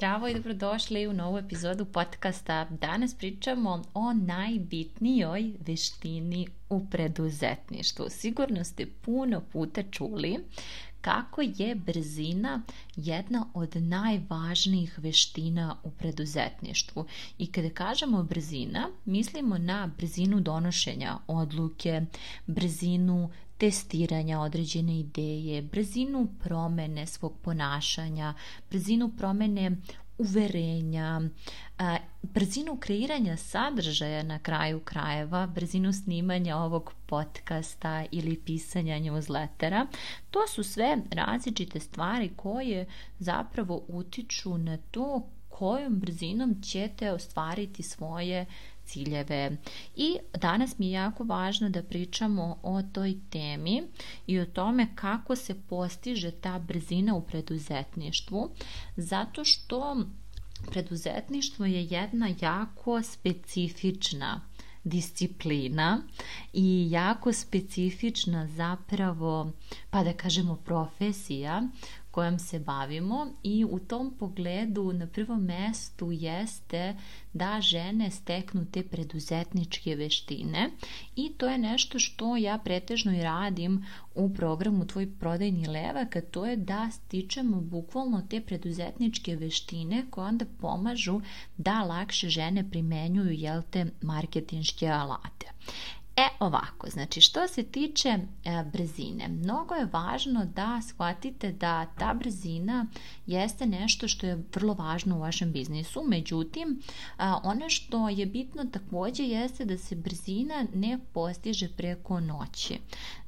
Zdravo i dobrodošli u novu epizodu podcasta. Danas pričamo o najbitnijoj veštini u preduzetništvu. Sigurno ste puno puta čuli kako je brzina jedna od najvažnijih veština u preduzetništvu. I kada kažemo brzina, mislimo na brzinu donošenja odluke, brzinu testiranja određene ideje, brzinu promene svog ponašanja, brzinu promene uverenja, brzinu kreiranja sadržaja na kraju krajeva, brzinu snimanja ovog podcasta ili pisanja newslettera. To su sve različite stvari koje zapravo utiču na to kojom brzinom ćete ostvariti svoje ciljeve. I danas mi je jako važno da pričamo o toj temi i o tome kako se postiže ta brzina u preduzetništvu, zato što preduzetništvo je jedna jako specifična disciplina i jako specifična zapravo, pa da kažemo profesija kojom se bavimo i u tom pogledu na prvom mestu jeste da žene steknu te preduzetničke veštine i to je nešto što ja pretežno i radim u programu Tvoj prodajni levak, a to je da stičemo bukvalno te preduzetničke veštine koje onda pomažu da lakše žene primenjuju jel te marketinške alate. E ovako, znači što se tiče e, brzine, mnogo je važno da shvatite da ta brzina jeste nešto što je vrlo važno u vašem biznisu, međutim a, ono što je bitno takođe jeste da se brzina ne postiže preko noći.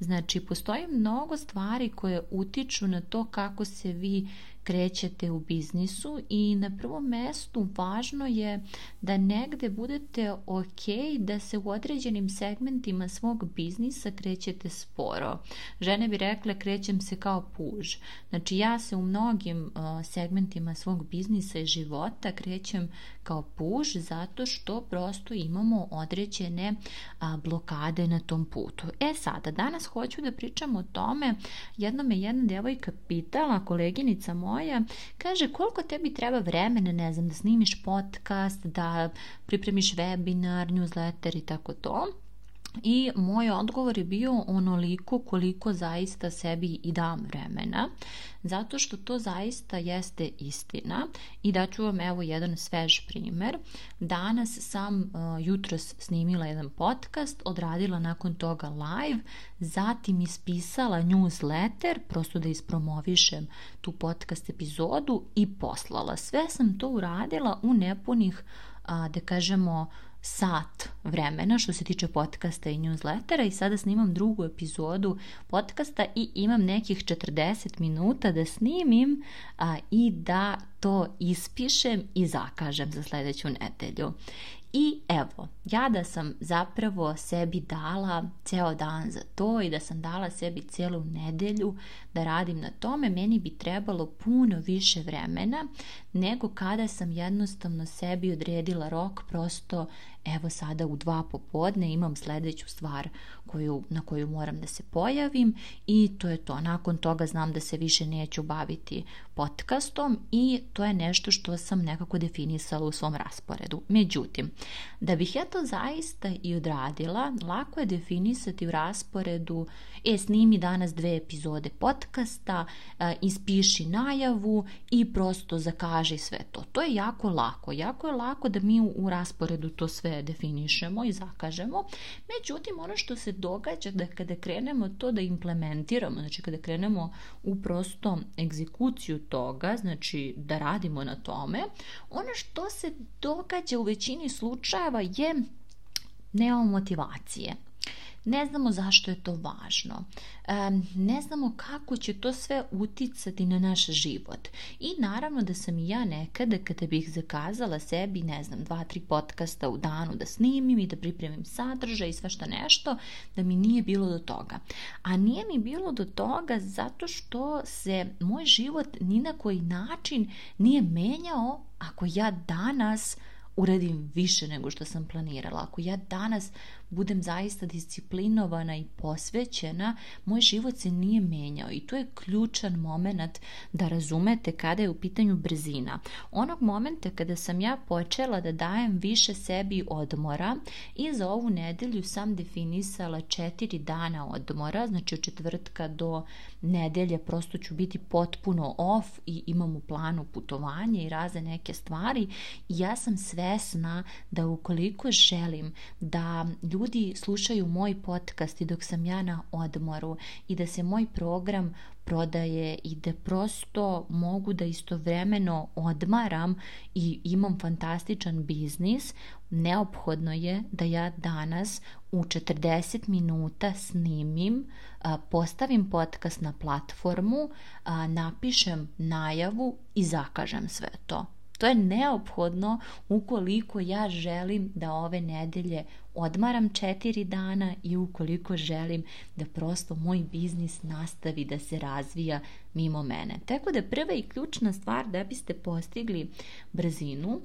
Znači postoji mnogo stvari koje utiču na to kako se vi krećete u biznisu i na prvom mestu važno je da negde budete ok da se u određenim segmentima svog biznisa krećete sporo. Žene bi rekle krećem se kao puž. Znači ja se u mnogim segmentima svog biznisa i života krećem kao puž zato što prosto imamo određene a, blokade na tom putu. E sada, danas hoću da pričam o tome, jedno me jedna devojka pitala, koleginica moja, kaže koliko tebi treba vremena, ne znam, da snimiš podcast, da pripremiš webinar, newsletter i tako to. I moj odgovor je bio onoliko koliko zaista sebi i dam vremena, zato što to zaista jeste istina i daću vam evo jedan svež primer. Danas sam uh, jutros snimila jedan podcast, odradila nakon toga live, zatim ispisala newsletter, prosto da ispromovišem tu podcast epizodu i poslala. Sve sam to uradila u nepunih, uh, da kažemo, sat vremena što se tiče podcasta i newslettera i sada snimam drugu epizodu podcasta i imam nekih 40 minuta da snimim a, i da to ispišem i zakažem za sledeću nedelju. I evo, ja da sam zapravo sebi dala ceo dan za to i da sam dala sebi celu nedelju da radim na tome, meni bi trebalo puno više vremena nego kada sam jednostavno sebi odredila rok prosto evo sada u dva popodne imam sledeću stvar koju, na koju moram da se pojavim i to je to. Nakon toga znam da se više neću baviti podcastom i to je nešto što sam nekako definisala u svom rasporedu. Međutim, da bih ja to zaista i odradila, lako je definisati u rasporedu e, snimi danas dve epizode podcasta, e, ispiši najavu i prosto zakaži sve to. To je jako lako. Jako je lako da mi u rasporedu to sve definišemo i zakažemo. Međutim, ono što se događa da kada krenemo to da implementiramo, znači kada krenemo u prosto egzekuciju toga, znači da radimo na tome, ono što se događa u većini slučajeva je nema motivacije. Ne znamo zašto je to važno. Ne znamo kako će to sve uticati na naš život. I naravno da sam i ja nekada kada bih zakazala sebi, ne znam, dva, tri podcasta u danu da snimim i da pripremim sadržaj i svašta nešto, da mi nije bilo do toga. A nije mi bilo do toga zato što se moj život ni na koji način nije menjao ako ja danas uradim više nego što sam planirala. Ako ja danas budem zaista disciplinovana i posvećena, moj život se nije menjao i to je ključan moment da razumete kada je u pitanju brzina. Onog momenta kada sam ja počela da dajem više sebi odmora i za ovu nedelju sam definisala četiri dana odmora, znači od četvrtka do nedelje prosto ću biti potpuno off i imam u planu putovanje i raze neke stvari ja sam svesna da ukoliko želim da ljudi ljudi slušaju moj podcast i dok sam ja na odmoru i da se moj program prodaje i da prosto mogu da istovremeno odmaram i imam fantastičan biznis, neophodno je da ja danas u 40 minuta snimim, postavim podcast na platformu, napišem najavu i zakažem sve to. To je neophodno ukoliko ja želim da ove nedelje odmaram četiri dana i ukoliko želim da prosto moj biznis nastavi da se razvija mimo mene. Tako da prva i ključna stvar da biste postigli brzinu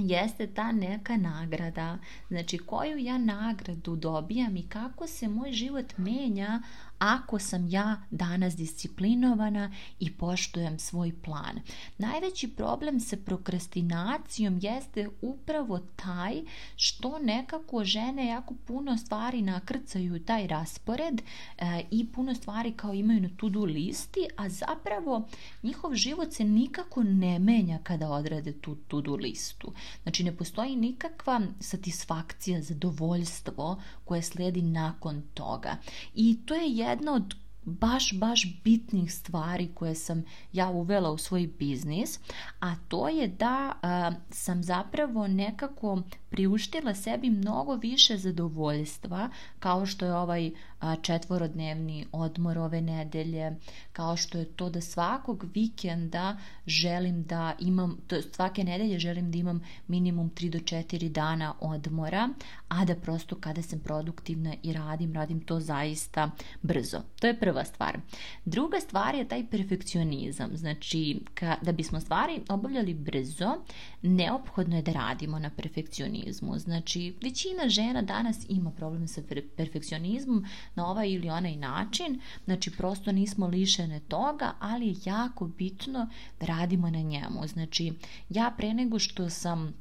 jeste ta neka nagrada. Znači, koju ja nagradu dobijam i kako se moj život menja ako sam ja danas disciplinovana i poštujem svoj plan. Najveći problem sa prokrastinacijom jeste upravo taj što nekako žene jako puno stvari nakrcaju taj raspored e, i puno stvari kao imaju na to-do listi, a zapravo njihov život se nikako ne menja kada odrade tu to-do listu. Znači ne postoji nikakva satisfakcija, zadovoljstvo koje sledi nakon toga. I to je jedna od baš, baš bitnih stvari koje sam ja uvela u svoj biznis, a to je da a, sam zapravo nekako priuštila sebi mnogo više zadovoljstva, kao što je ovaj a, četvorodnevni odmor ove nedelje, kao što je to da svakog vikenda želim da imam, to svake nedelje želim da imam minimum 3 do 4 dana odmora, a da prosto kada sam produktivna i radim, radim to zaista brzo. To je prva prva stvar. Druga stvar je taj perfekcionizam. Znači, ka, da bismo stvari obavljali brzo, neophodno je da radimo na perfekcionizmu. Znači, većina žena danas ima problem sa perfekcionizmom na ovaj ili onaj način. Znači, prosto nismo lišene toga, ali je jako bitno da radimo na njemu. Znači, ja pre nego što sam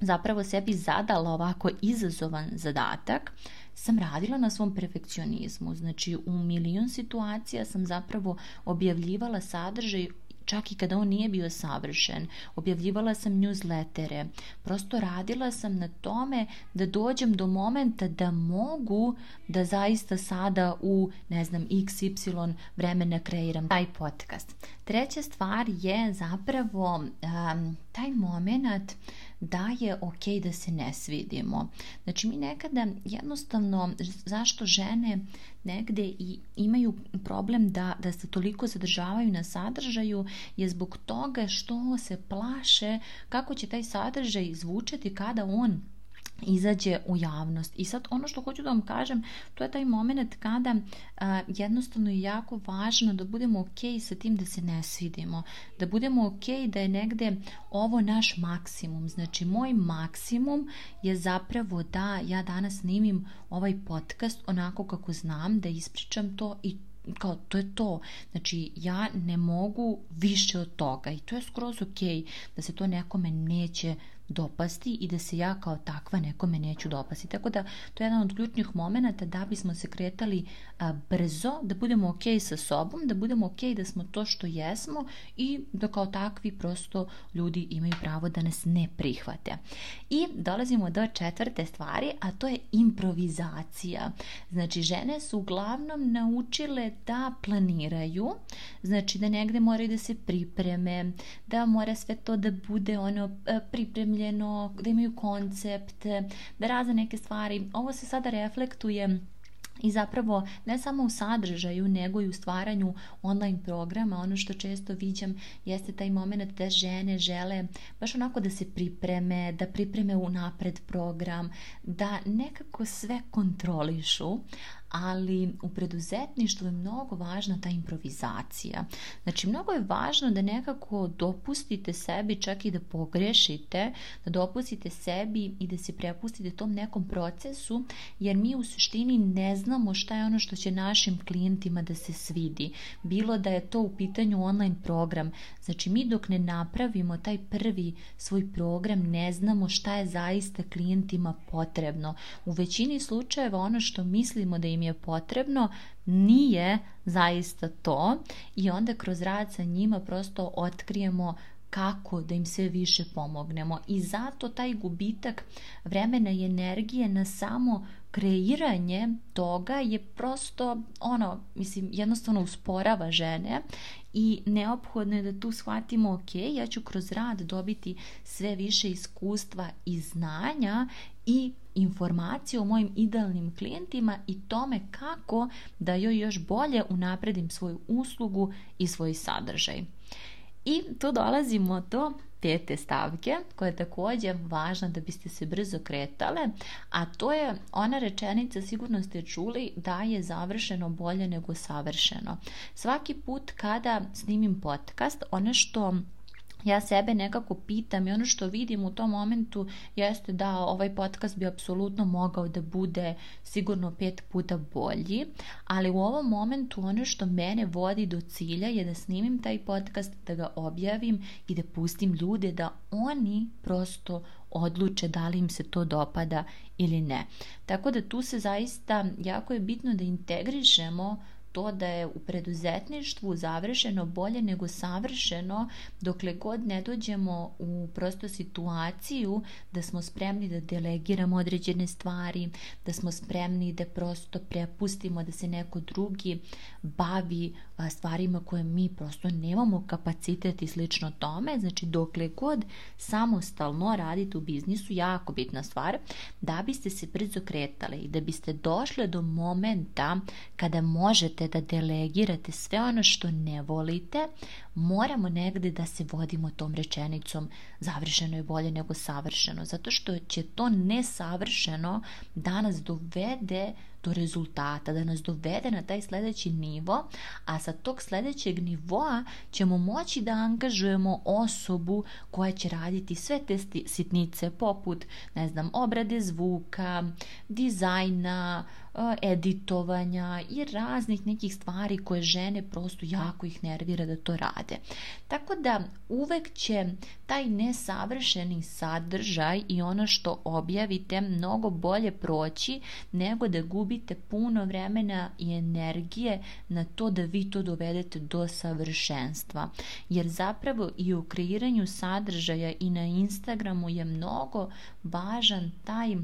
zapravo sebi zadala ovako izazovan zadatak, sam radila na svom perfekcionizmu. Znači, u milion situacija sam zapravo objavljivala sadržaj čak i kada on nije bio savršen. Objavljivala sam newslettere. Prosto radila sam na tome da dođem do momenta da mogu da zaista sada u, ne znam, xy vremena kreiram taj podcast. Treća stvar je zapravo um, taj moment uh, da je ok da se ne svidimo. Znači mi nekada jednostavno, zašto žene negde i imaju problem da, da se toliko zadržavaju na sadržaju je zbog toga što se plaše kako će taj sadržaj zvučati kada on izađe u javnost. I sad ono što hoću da vam kažem, to je taj moment kada a, jednostavno je jako važno da budemo okay sa tim da se ne svidimo, da budemo okay da je negde ovo naš maksimum. Znači moj maksimum je zapravo da ja danas snimim ovaj podcast onako kako znam, da ispričam to i kao to je to. Znači ja ne mogu više od toga i to je skroz okay da se to nekome neće dopasti i da se ja kao takva nekome neću dopasti. Tako da to je jedan od ključnih momenta da bismo se kretali a, brzo, da budemo ok sa sobom, da budemo ok da smo to što jesmo i da kao takvi prosto ljudi imaju pravo da nas ne prihvate. I dolazimo do četvrte stvari, a to je improvizacija. Znači žene su uglavnom naučile da planiraju, znači da negde moraju da se pripreme, da mora sve to da bude ono pripremljeno opremljeno, da imaju koncept, da razne neke stvari. Ovo se sada reflektuje i zapravo ne samo u sadržaju nego i u stvaranju online programa ono što često viđam jeste taj moment da žene žele baš onako da se pripreme da pripreme unapred program da nekako sve kontrolišu ali u preduzetništvu je mnogo važna ta improvizacija. Znači, mnogo je važno da nekako dopustite sebi, čak i da pogrešite, da dopustite sebi i da se prepustite tom nekom procesu, jer mi u suštini ne znamo šta je ono što će našim klijentima da se svidi. Bilo da je to u pitanju online program. Znači, mi dok ne napravimo taj prvi svoj program, ne znamo šta je zaista klijentima potrebno. U većini slučajeva ono što mislimo da im im je potrebno nije zaista to i onda kroz rad sa njima prosto otkrijemo kako da im sve više pomognemo i zato taj gubitak vremena i energije na samo kreiranje toga je prosto ono, mislim, jednostavno usporava žene i neophodno je da tu shvatimo, ok, ja ću kroz rad dobiti sve više iskustva i znanja i informacije o mojim idealnim klijentima i tome kako da joj još bolje unapredim svoju uslugu i svoj sadržaj. I tu dolazimo do pete stavke koja je takođe važna da biste se brzo kretale, a to je ona rečenica sigurno ste čuli da je završeno bolje nego savršeno. Svaki put kada snimim podcast, one što ja sebe nekako pitam i ono što vidim u tom momentu jeste da ovaj podcast bi apsolutno mogao da bude sigurno pet puta bolji, ali u ovom momentu ono što mene vodi do cilja je da snimim taj podcast, da ga objavim i da pustim ljude da oni prosto odluče da li im se to dopada ili ne. Tako da tu se zaista jako je bitno da integrišemo to da je u preduzetništvu završeno bolje nego savršeno dokle god ne dođemo u prosto situaciju da smo spremni da delegiramo određene stvari, da smo spremni da prosto prepustimo da se neko drugi bavi stvarima koje mi prosto nemamo kapacitet i slično tome, znači dokle god samostalno radite u biznisu, jako bitna stvar, da biste se brzo kretali i da biste došli do momenta kada možete da delegirate sve ono što ne volite, moramo negde da se vodimo tom rečenicom završeno je bolje nego savršeno, zato što će to nesavršeno danas dovede do rezultata, da nas dovede na taj sledeći nivo, a sa tog sledećeg nivoa ćemo moći da angažujemo osobu koja će raditi sve te sitnice poput, ne znam, obrade zvuka, dizajna, editovanja i raznih nekih stvari koje žene prosto jako ih nervira da to rade. Tako da uvek će taj nesavršeni sadržaj i ono što objavite mnogo bolje proći nego da gubite puno vremena i energije na to da vi to dovedete do savršenstva. Jer zapravo i u kreiranju sadržaja i na Instagramu je mnogo važan taj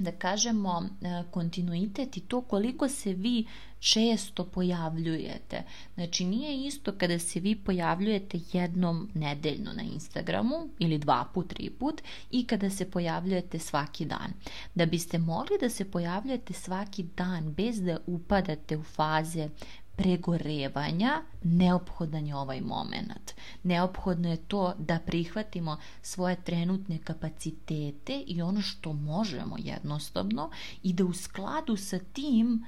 da kažemo e, kontinuitet i to koliko se vi često pojavljujete. Znači nije isto kada se vi pojavljujete jednom nedeljno na Instagramu ili dva put, tri put i kada se pojavljujete svaki dan. Da biste mogli da se pojavljujete svaki dan bez da upadate u faze pregorevanja neophodan je ovaj moment. Neophodno je to da prihvatimo svoje trenutne kapacitete i ono što možemo jednostavno i da u skladu sa tim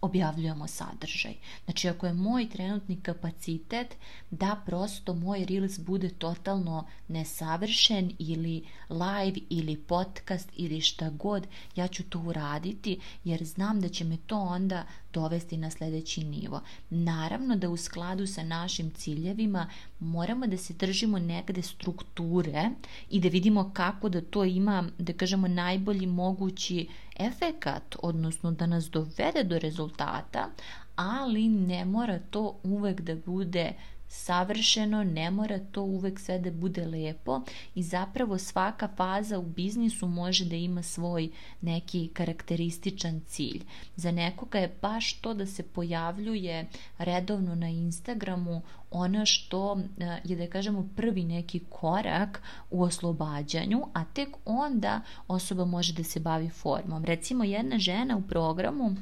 objavljujemo sadržaj. Znači ako je moj trenutni kapacitet da prosto moj reels bude totalno nesavršen ili live ili podcast ili šta god, ja ću to uraditi jer znam da će me to onda dovesti na sledeći nivo. Naravno da u skladu sa našim ciljevima moramo da se držimo negde strukture i da vidimo kako da to ima, da kažemo, najbolji mogući efekat, odnosno da nas dovede do rezultata, ali ne mora to uvek da bude savršeno, ne mora to uvek sve da bude lepo i zapravo svaka faza u biznisu može da ima svoj neki karakterističan cilj. Za nekoga je baš to da se pojavljuje redovno na Instagramu ono što eh, je da kažemo prvi neki korak u oslobađanju, a tek onda osoba može da se bavi formom. Recimo jedna žena u programu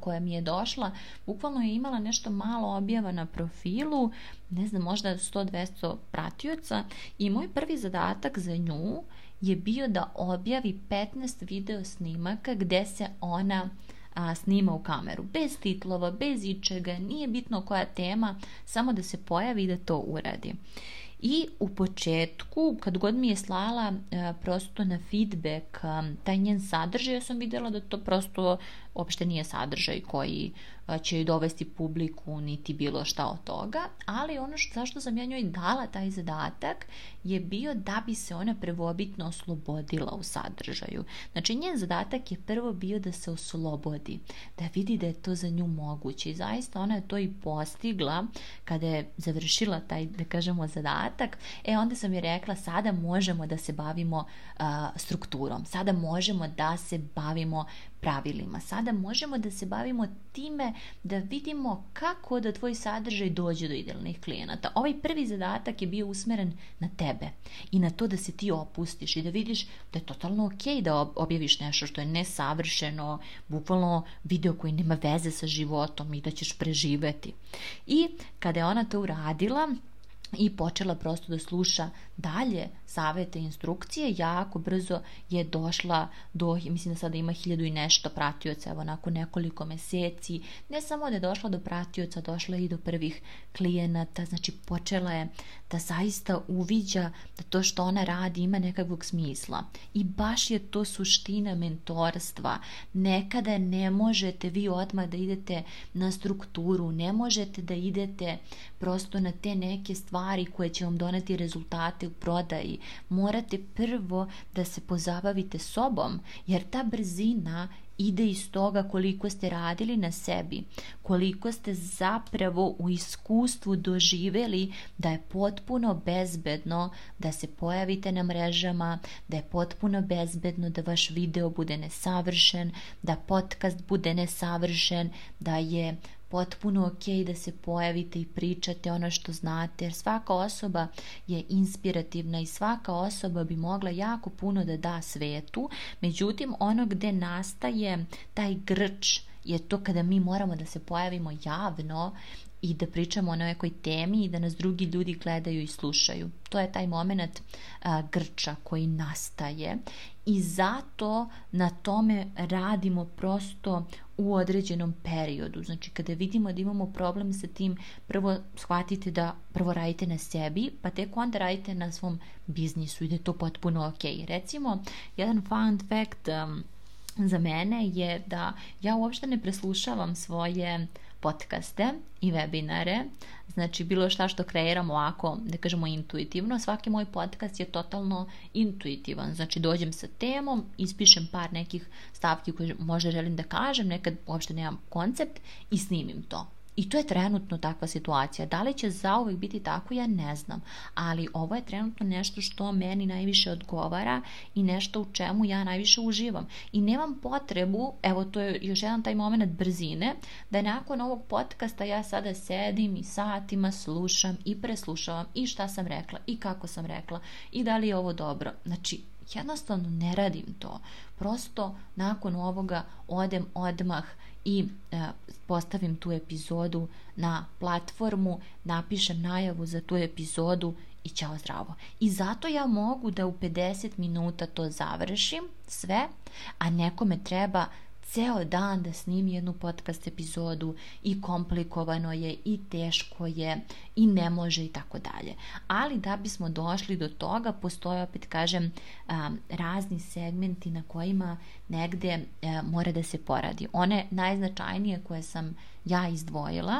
koja mi je došla, bukvalno je imala nešto malo objava na profilu, ne znam, možda 100-200 pratioca i moj prvi zadatak za nju je bio da objavi 15 video snimaka gde se ona a, snima u kameru. Bez titlova, bez ičega, nije bitno koja tema, samo da se pojavi i da to uradi. I u početku, kad god mi je slala e, prosto na feedback e, taj njen sadržaj, ja sam videla da to prosto opšte nije sadržaj koji e, će joj dovesti publiku niti bilo šta od toga, ali ono što, zašto sam ja njoj dala taj zadatak je bio da bi se ona prvobitno oslobodila u sadržaju. Znači njen zadatak je prvo bio da se oslobodi, da vidi da je to za nju moguće i zaista ona je to i postigla kada je završila taj, da kažemo, zadatak. E onda sam je rekla sada možemo da se bavimo a, strukturom, sada možemo da se bavimo pravilima. Sada možemo da se bavimo time da vidimo kako da tvoj sadržaj dođe do idealnih klijenata. Ovaj prvi zadatak je bio usmeren na tebe i na to da se ti opustiš i da vidiš da je totalno ok da objaviš nešto što je nesavršeno, bukvalno video koji nema veze sa životom i da ćeš preživeti. I kada je ona to uradila, i počela prosto da sluša dalje savete i instrukcije, jako brzo je došla do, mislim da sada ima hiljadu i nešto pratioca, evo nakon nekoliko meseci, ne samo da je došla do pratioca, došla je i do prvih klijenata, znači počela je da zaista uviđa da to što ona radi ima nekakvog smisla i baš je to suština mentorstva, nekada ne možete vi odmah da idete na strukturu, ne možete da idete prosto na te neke stvari stvari koje će vam doneti rezultate u prodaji, morate prvo da se pozabavite sobom, jer ta brzina ide iz toga koliko ste radili na sebi, koliko ste zapravo u iskustvu doživeli da je potpuno bezbedno da se pojavite na mrežama, da je potpuno bezbedno da vaš video bude nesavršen, da podcast bude nesavršen, da je potpuno ok da se pojavite i pričate ono što znate, jer svaka osoba je inspirativna i svaka osoba bi mogla jako puno da da svetu, međutim ono gde nastaje taj grč, je to kada mi moramo da se pojavimo javno i da pričamo o nekoj temi i da nas drugi ljudi gledaju i slušaju. To je taj moment a, grča koji nastaje i zato na tome radimo prosto u određenom periodu. Znači kada vidimo da imamo problem sa tim, prvo shvatite da prvo radite na sebi, pa tek onda radite na svom biznisu i da je to potpuno ok. Recimo, jedan fun fact um, za mene je da ja uopšte ne preslušavam svoje podcaste i webinare, znači bilo šta što kreiram ovako, da kažemo intuitivno, svaki moj podcast je totalno intuitivan, znači dođem sa temom, ispišem par nekih stavki koje možda želim da kažem, nekad uopšte nemam koncept i snimim to. I to je trenutno takva situacija. Da li će zauvek biti tako, ja ne znam. Ali ovo je trenutno nešto što meni najviše odgovara i nešto u čemu ja najviše uživam. I nemam potrebu, evo to je još jedan taj moment brzine, da nakon ovog podcasta ja sada sedim i satima slušam i preslušavam i šta sam rekla i kako sam rekla i da li je ovo dobro. Znači, jednostavno ne radim to. Prosto nakon ovoga odem odmah i e, postavim tu epizodu na platformu, napišem najavu za tu epizodu i ćao zdravo. I zato ja mogu da u 50 minuta to završim sve, a nekome treba ceo dan da snimi jednu podcast epizodu i komplikovano je i teško je i ne može i tako dalje. Ali da bismo došli do toga postoje opet kažem razni segmenti na kojima negde e, mora da se poradi. One najznačajnije koje sam ja izdvojila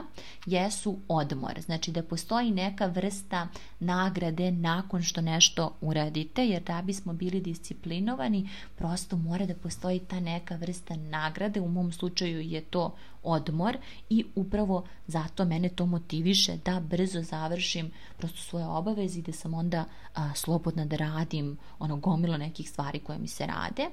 jesu odmor. Znači da postoji neka vrsta nagrade nakon što nešto uradite, jer da bismo bili disciplinovani, prosto mora da postoji ta neka vrsta nagrade. U mom slučaju je to odmor i upravo zato mene to motiviše da brzo završim prosto svoje obaveze i da sam onda a, slobodna da radim ono gomilo nekih stvari koje mi se rade.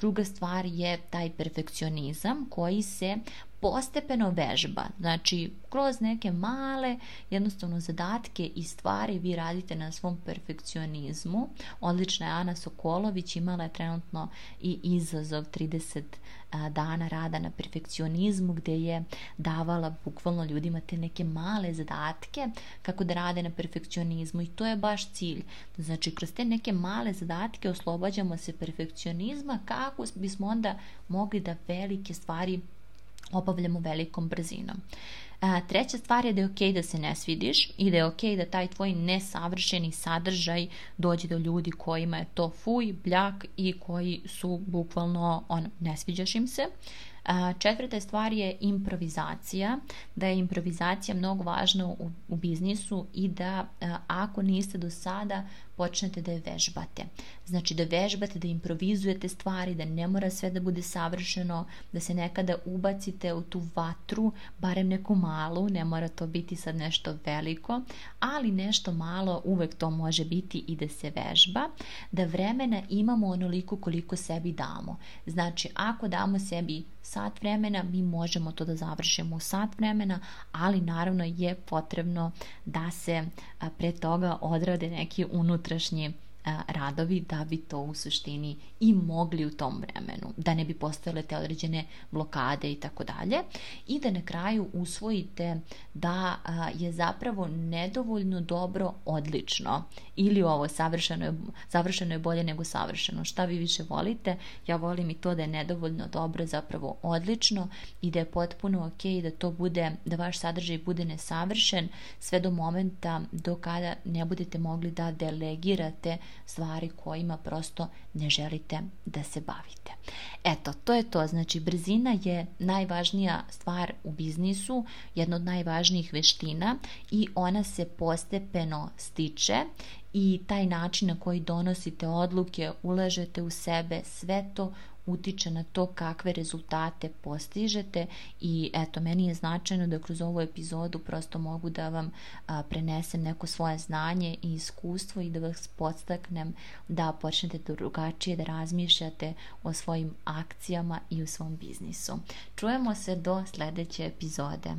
Druga stvar je taj perfekcionizam koji se postepeno vežba. Znači, kroz neke male jednostavno zadatke i stvari vi radite na svom perfekcionizmu. Odlična je Ana Sokolović, imala je trenutno i izazov 30 dana rada na perfekcionizmu gde je davala bukvalno ljudima te neke male zadatke kako da rade na perfekcionizmu i to je baš cilj. Znači kroz te neke male zadatke oslobađamo se perfekcionizma kako bismo onda mogli da velike stvari obavljamo velikom brzinom. A, e, treća stvar je da je okej okay da se ne svidiš i da je okej okay da taj tvoj nesavršeni sadržaj dođe do ljudi kojima je to fuj, bljak i koji su bukvalno, on, ne sviđaš im se. A, e, četvrta stvar je improvizacija, da je improvizacija mnogo važna u, u biznisu i da a, e, ako niste do sada počnete da je vežbate. Znači da vežbate, da improvizujete stvari, da ne mora sve da bude savršeno, da se nekada ubacite u tu vatru, barem neku malu, ne mora to biti sad nešto veliko, ali nešto malo uvek to može biti i da se vežba, da vremena imamo onoliko koliko sebi damo. Znači ako damo sebi sat vremena, mi možemo to da završimo u sat vremena, ali naravno je potrebno da se pre toga odrade neki unutrašnji внутрішні radovi da bi to u suštini i mogli u tom vremenu, da ne bi postojale te određene blokade i tako dalje i da na kraju usvojite da je zapravo nedovoljno dobro odlično ili ovo savršeno je, savršeno je bolje nego savršeno, šta vi više volite, ja volim i to da je nedovoljno dobro zapravo odlično i da je potpuno ok da to bude, da vaš sadržaj bude nesavršen sve do momenta do kada ne budete mogli da delegirate stvari kojima prosto ne želite da se bavite. Eto, to je to. Znači, brzina je najvažnija stvar u biznisu, jedna od najvažnijih veština i ona se postepeno stiče i taj način na koji donosite odluke, ulažete u sebe, sve to utiče na to kakve rezultate postižete i eto, meni je značajno da kroz ovu epizodu prosto mogu da vam a, prenesem neko svoje znanje i iskustvo i da vas podstaknem da počnete da drugačije da razmišljate o svojim akcijama i u svom biznisu. Čujemo se do sledeće epizode.